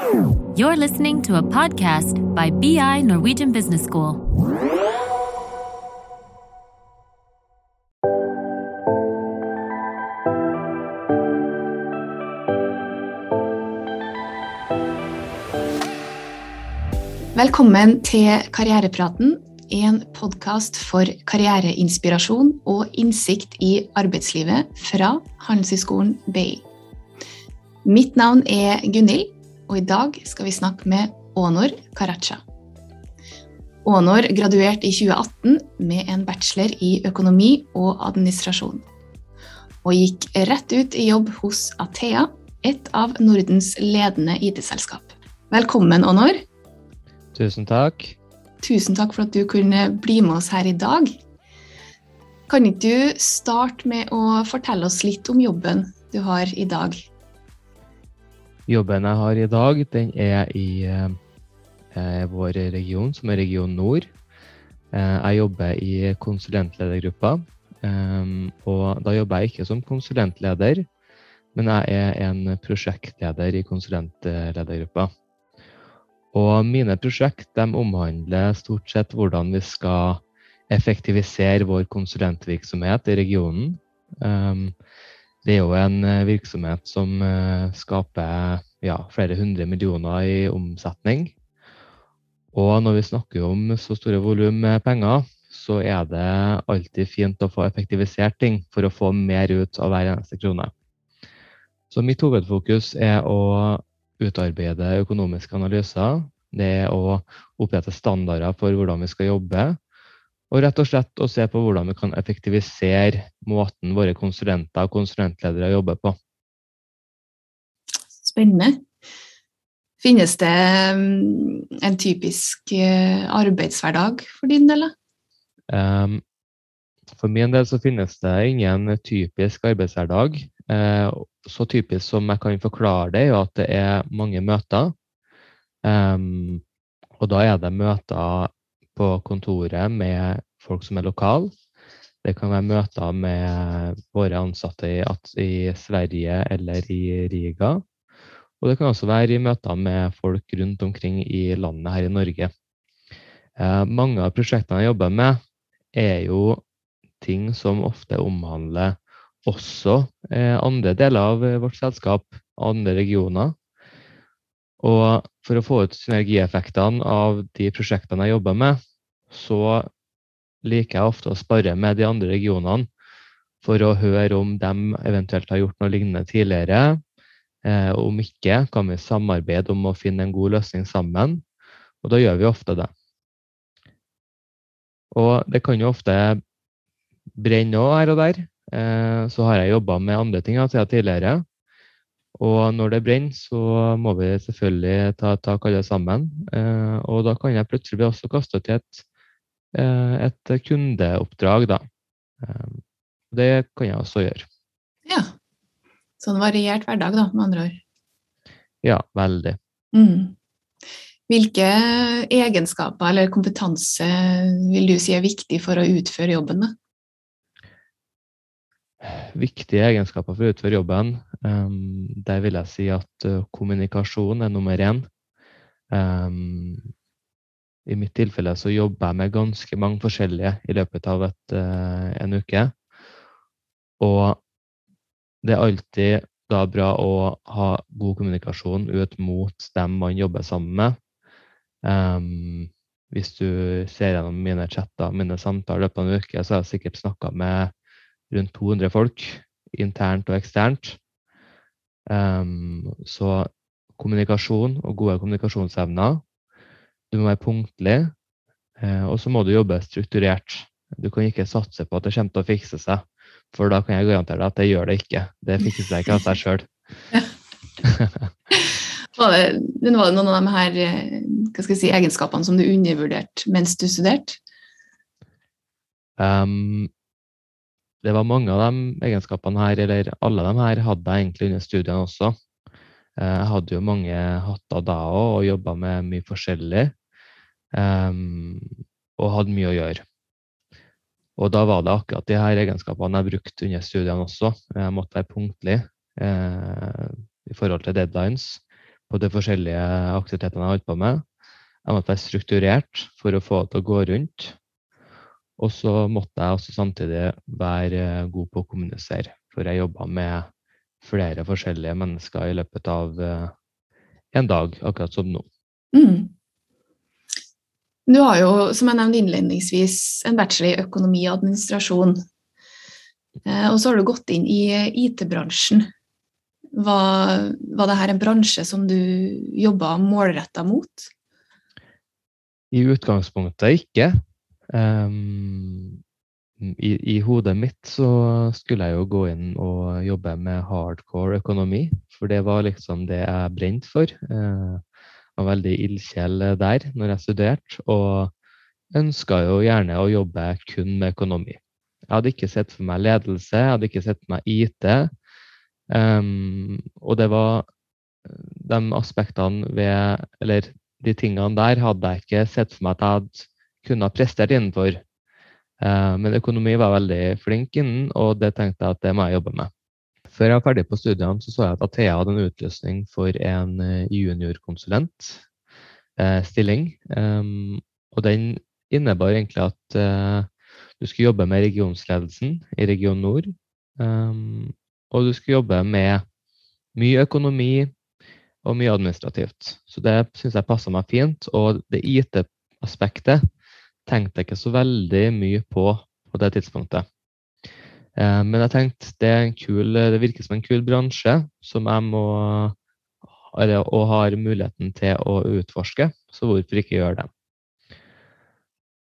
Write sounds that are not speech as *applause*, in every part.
You're listening to a podcast by BI Norwegian Business School. Velkommen til Karrierepraten, en podkast for karriereinspirasjon og innsikt i arbeidslivet fra Handelshøyskolen BI. Mitt navn er Gunhild, og i dag skal vi snakke med Ånor Karacha. Ånor graduerte i 2018 med en bachelor i økonomi og administrasjon, og gikk rett ut i jobb hos Athea, et av Nordens ledende IT-selskap. Velkommen, Ånor. Tusen takk. Tusen takk for at du kunne bli med oss her i dag. Kan ikke du starte med å fortelle oss litt om jobben du har i dag? Jobben jeg har i dag, den er i eh, vår region, som er region nord. Eh, jeg jobber i konsulentledergruppa. Eh, og da jobber jeg ikke som konsulentleder, men jeg er en prosjektleder i konsulentledergruppa. Og mine prosjekt de omhandler stort sett hvordan vi skal effektivisere vår konsulentvirksomhet i regionen. Um, det er jo en eh, virksomhet som uh, skaper ja, flere hundre millioner i omsetning. Og når vi snakker om så store volum penger, så er det alltid fint å få effektivisert ting for å få mer ut av hver eneste krone. Så mitt hovedfokus er å utarbeide økonomiske analyser. Det er å opprette standarder for hvordan vi skal jobbe. Og rett og slett å se på hvordan vi kan effektivisere måten våre konsulenter og konsulentledere jobber på. Spennende. Finnes det mm, en typisk eh, arbeidshverdag for din del? Um, for min del så finnes det ingen typisk arbeidshverdag. Eh, så typisk som jeg kan forklare det, er at det er mange møter. Um, og da er det møter på kontoret med folk som er lokale. Det kan være møter med våre ansatte i, i, Sverige eller i Riga. Og det kan også være i møter med folk rundt omkring i landet her i Norge. Eh, mange av prosjektene jeg jobber med, er jo ting som ofte omhandler også eh, andre deler av eh, vårt selskap, andre regioner. Og for å få ut synergieffektene av de prosjektene jeg jobber med, så liker jeg ofte å spare med de andre regionene for å høre om de eventuelt har gjort noe lignende tidligere. Eh, om ikke, kan vi samarbeide om å finne en god løsning sammen. Og da gjør vi ofte det. Og det kan jo ofte brenne òg her og der. Eh, så har jeg jobba med andre ting siden tidligere. Og når det brenner, så må vi selvfølgelig ta tak alle sammen. Eh, og da kan jeg plutselig også kaste til et, eh, et kundeoppdrag, da. Det kan jeg også gjøre. Ja. Sånn variert hverdag, da, med andre ord. Ja, veldig. Mm. Hvilke egenskaper eller kompetanse vil du si er viktig for å utføre jobben? da? viktige egenskaper for å utføre jobben. Um, der vil jeg si at uh, kommunikasjon er nummer én. Um, I mitt tilfelle så jobber jeg med ganske mange forskjellige i løpet av et, uh, en uke. Og det er alltid da bra å ha god kommunikasjon ut mot dem man jobber sammen med. Um, hvis du ser gjennom mine chatter, mine samtaler i løpet av en uke, så har jeg sikkert snakka med rundt 200 folk, internt og eksternt. Um, så kommunikasjon og gode kommunikasjonsevner. Du må være punktlig, uh, og så må du jobbe strukturert. Du kan ikke satse på at det kommer til å fikse seg, for da kan jeg garantere deg at det gjør det ikke. Det *laughs* fikser seg ikke av seg sjøl. *laughs* var, det, var det noen av de her eh, si, egenskapene som du undervurderte mens du studerte? Um, det var mange av de egenskapene her, eller alle de her, hadde jeg egentlig under studiene også. Eh, jeg hadde jo mange hatter da òg, og jobba med mye forskjellig. Um, og hadde mye å gjøre. Og da var det akkurat de her egenskapene jeg brukte under studiene også. Jeg måtte være punktlig eh, i forhold til deadlines. på de forskjellige aktivitetene jeg holdt på med. Jeg måtte være strukturert for å få det til å gå rundt. Og så måtte jeg også samtidig være god på å kommunisere, for jeg jobba med flere forskjellige mennesker i løpet av en dag, akkurat som nå. Mm. Du har jo, som jeg nevnte innledningsvis, en bachelor i økonomi og administrasjon. Eh, og så har du gått inn i IT-bransjen. Var, var dette en bransje som du jobba målretta mot? I utgangspunktet ikke. Um, i, i, hodet mitt så skulle jeg jo gå inn og jobbe med hardcore økonomi, for det var liksom det jeg brente for. Uh, var veldig ildsjel der når jeg studerte, og ønska jo gjerne å jobbe kun med økonomi. Jeg hadde ikke sett for meg ledelse, jeg hadde ikke sett for meg IT. Um, og det var de aspektene ved Eller de tingene der hadde jeg ikke sett for meg at jeg hadde kunnet prestert innenfor. Uh, men økonomi var veldig flink innen, og det tenkte jeg at det må jeg jobbe med. Før jeg var ferdig på studiene, så, så jeg at Athea hadde en utlysning for en eh, juniorkonsulentstilling. Eh, um, og den innebar egentlig at uh, du skulle jobbe med regionsledelsen i Region Nord. Um, og du skulle jobbe med mye økonomi og mye administrativt. Så det syns jeg passa meg fint. Og det IT-aspektet tenkte jeg ikke så veldig mye på på det tidspunktet. Eh, men jeg tenkte det, kul, det, virker som en kul bransje som jeg må og har muligheten til å utforske, så hvorfor ikke gjøre det?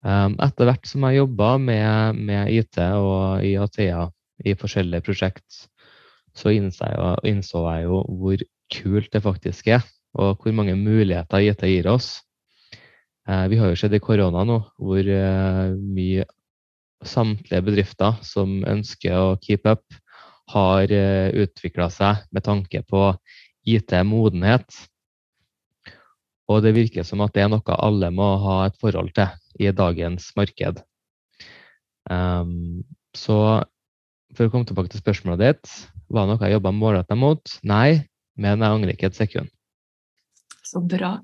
Um, etter hvert som jeg jobba med, med, IT og IATA i forskjellige prosjekt, så innså jeg, innså jeg jo hvor kult det faktisk er, og hvor mange muligheter IT gir oss. Uh, vi har jo sett i korona nå hvor mye samtlige bedrifter som ønsker å keep up, har eh, utvikla seg med tanke på IT-modenhet. Og det virker som at det er noe alle må ha et forhold til i dagens marked. Um, så for å komme tilbake til spørsmålet ditt, var det noe jeg jobba målretta mot? Nei, men jeg angrer ikke et sekund. Så bra.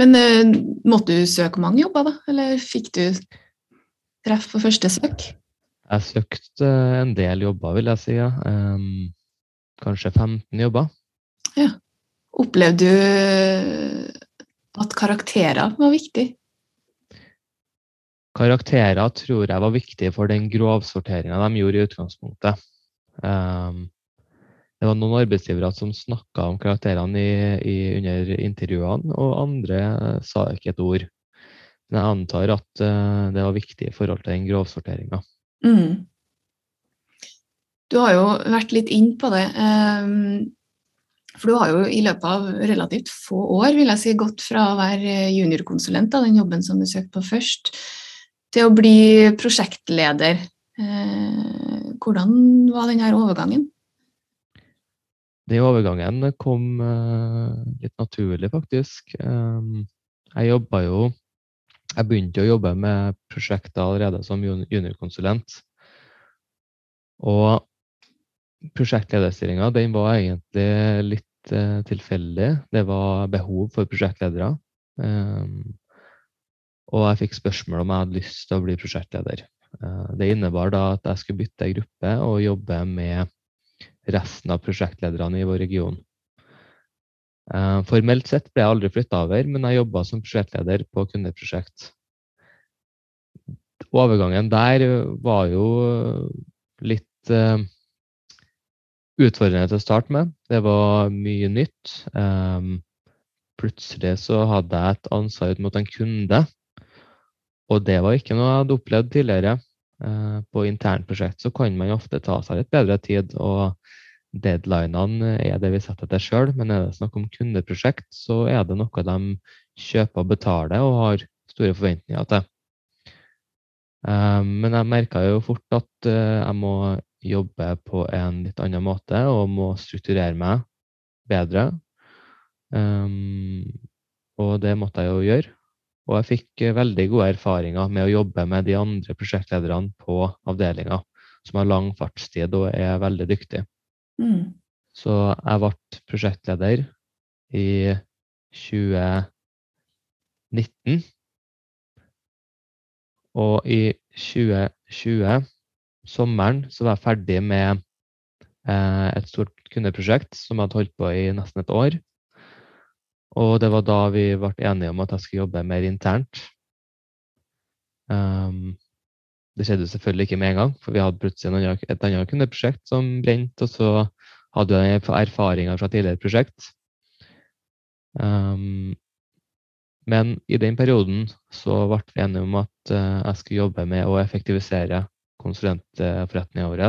Men uh, måtte du søke mange jobber, da? Eller fikk du treff på første søk? Jeg søkte en del jobber, vil jeg si. Ja. Kanskje 15 jobber. Ja. Opplevde du at karakterer var viktig? Karakterer tror jeg var viktig for den grovsorteringa de gjorde i utgangspunktet. Det var noen arbeidsgivere som snakka om karakterene i, i, under intervjuene, og andre sa ikke et ord. Men jeg antar at uh, det var viktig i forhold til den grovsorteringa. Mm. Du har jo vært litt inn på det. Um, for du har jo i løpet av relativt få år vil jeg si, gått fra å være juniorkonsulent, av den jobben som du søkte på først, til å bli prosjektleder. Uh, hvordan var denne overgangen? Den overgangen kom uh, litt naturlig, faktisk. Um, jeg jobba jo jeg begynte å jobbe med prosjekter allerede som juniorkonsulent. Og prosjektlederstillinga var egentlig litt eh, tilfeldig. Det var behov for prosjektledere. Um, og jeg fikk spørsmål om jeg hadde lyst til å bli prosjektleder. Uh, det innebar da at jeg skulle bytte gruppe og jobbe med resten av prosjektlederne i vår region. Uh, formelt sett ble jeg aldri flytta over, men jeg jobba som prosjektleder på kundeprosjekt. Overgangen der var jo litt uh, utfordrende til å starte med. Det var mye nytt. Um, plutselig så hadde jeg et ansvar ut mot en kunde, og det var ikke noe jeg hadde opplevd tidligere. På internprosjekt så kan man ofte ta seg litt bedre tid. og deadlinene er det vi setter til sjøl, men er det snakk om kundeprosjekt, så er det noe de kjøper og betaler og har store forventninger til. Um, men jeg merka jo fort at uh, jeg må jobbe på en litt annen måte og må strukturere meg bedre. Um, og det måtte jeg jo gjøre. Og jeg fikk veldig gode erfaringer med å jobbe med de andre prosjektlederne på avdelinga, som har lang fartstid og er veldig dyktige. Mm. Så jeg ble prosjektleder i 2019. Og i 2020, sommeren, så var jeg ferdig med eh, et stort kundeprosjekt som jeg hadde holdt på i nesten et år. Og det var da vi ble enige om at jeg skulle jobbe mer internt. Um, det skjedde selvfølgelig ikke med en gang, for vi hadde plutselig et annet kundeprosjekt som brente, og så hadde jeg erfaringer fra tidligere prosjekt. Um, men i den perioden så ble vi enige om at uh, jeg skulle jobbe med å effektivisere konsulentforretninga vår.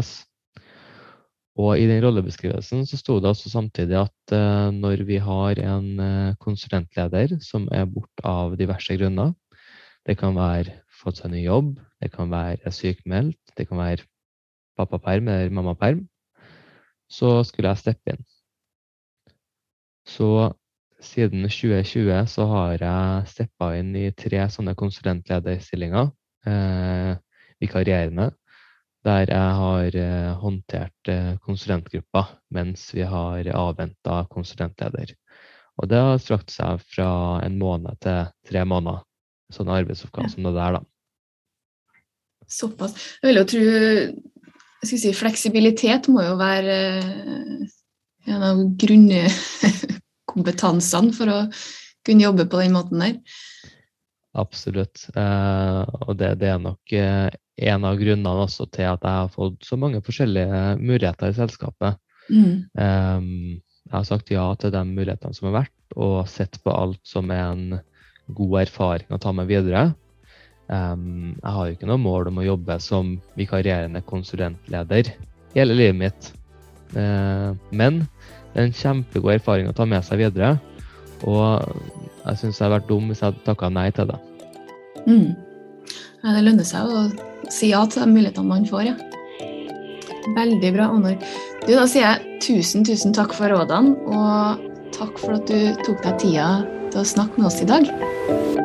Og i den rollebeskrivelsen så sto det også samtidig at uh, når vi har en uh, konsulentleder som er borte av diverse grunner, det kan være fått seg ny jobb, det kan være sykmeldt, det kan være pappaperm eller mammaperm, så skulle jeg steppe inn. Så siden 2020 så har jeg steppa inn i tre sånne konsulentlederstillinger, eh, vikarierende, der jeg har eh, håndtert eh, konsulentgruppa mens vi har avventa konsulentleder. Og det har strakt seg fra en måned til tre måneder, sånne arbeidsoppgaver som det der, da. Såpass. Jeg vil jo tro jeg skal si, Fleksibilitet må jo være eh, en av grunnkompetansene for å kunne jobbe på den måten der. Absolutt. Eh, og det, det, er nok eh, en av grunnene også til at jeg har fått så mange forskjellige muligheter i selskapet. Mm. Eh, jeg har sagt ja til de mulighetene som har vært, og sett på alt som er en god erfaring å ta med videre. Um, jeg har jo ikke noe mål om å jobbe som vikarierende konsulentleder hele livet mitt. Uh, men det er en kjempegod erfaring å ta med seg videre. Og jeg syns jeg hadde vært dum hvis jeg hadde takka nei til det. Mm. Ja, det lønner seg å si ja til de mulighetene man får, ja. Veldig bra, Onor. Du, da sier jeg tusen, tusen takk for rådene, og takk for at du tok deg tida til å snakke med oss i dag.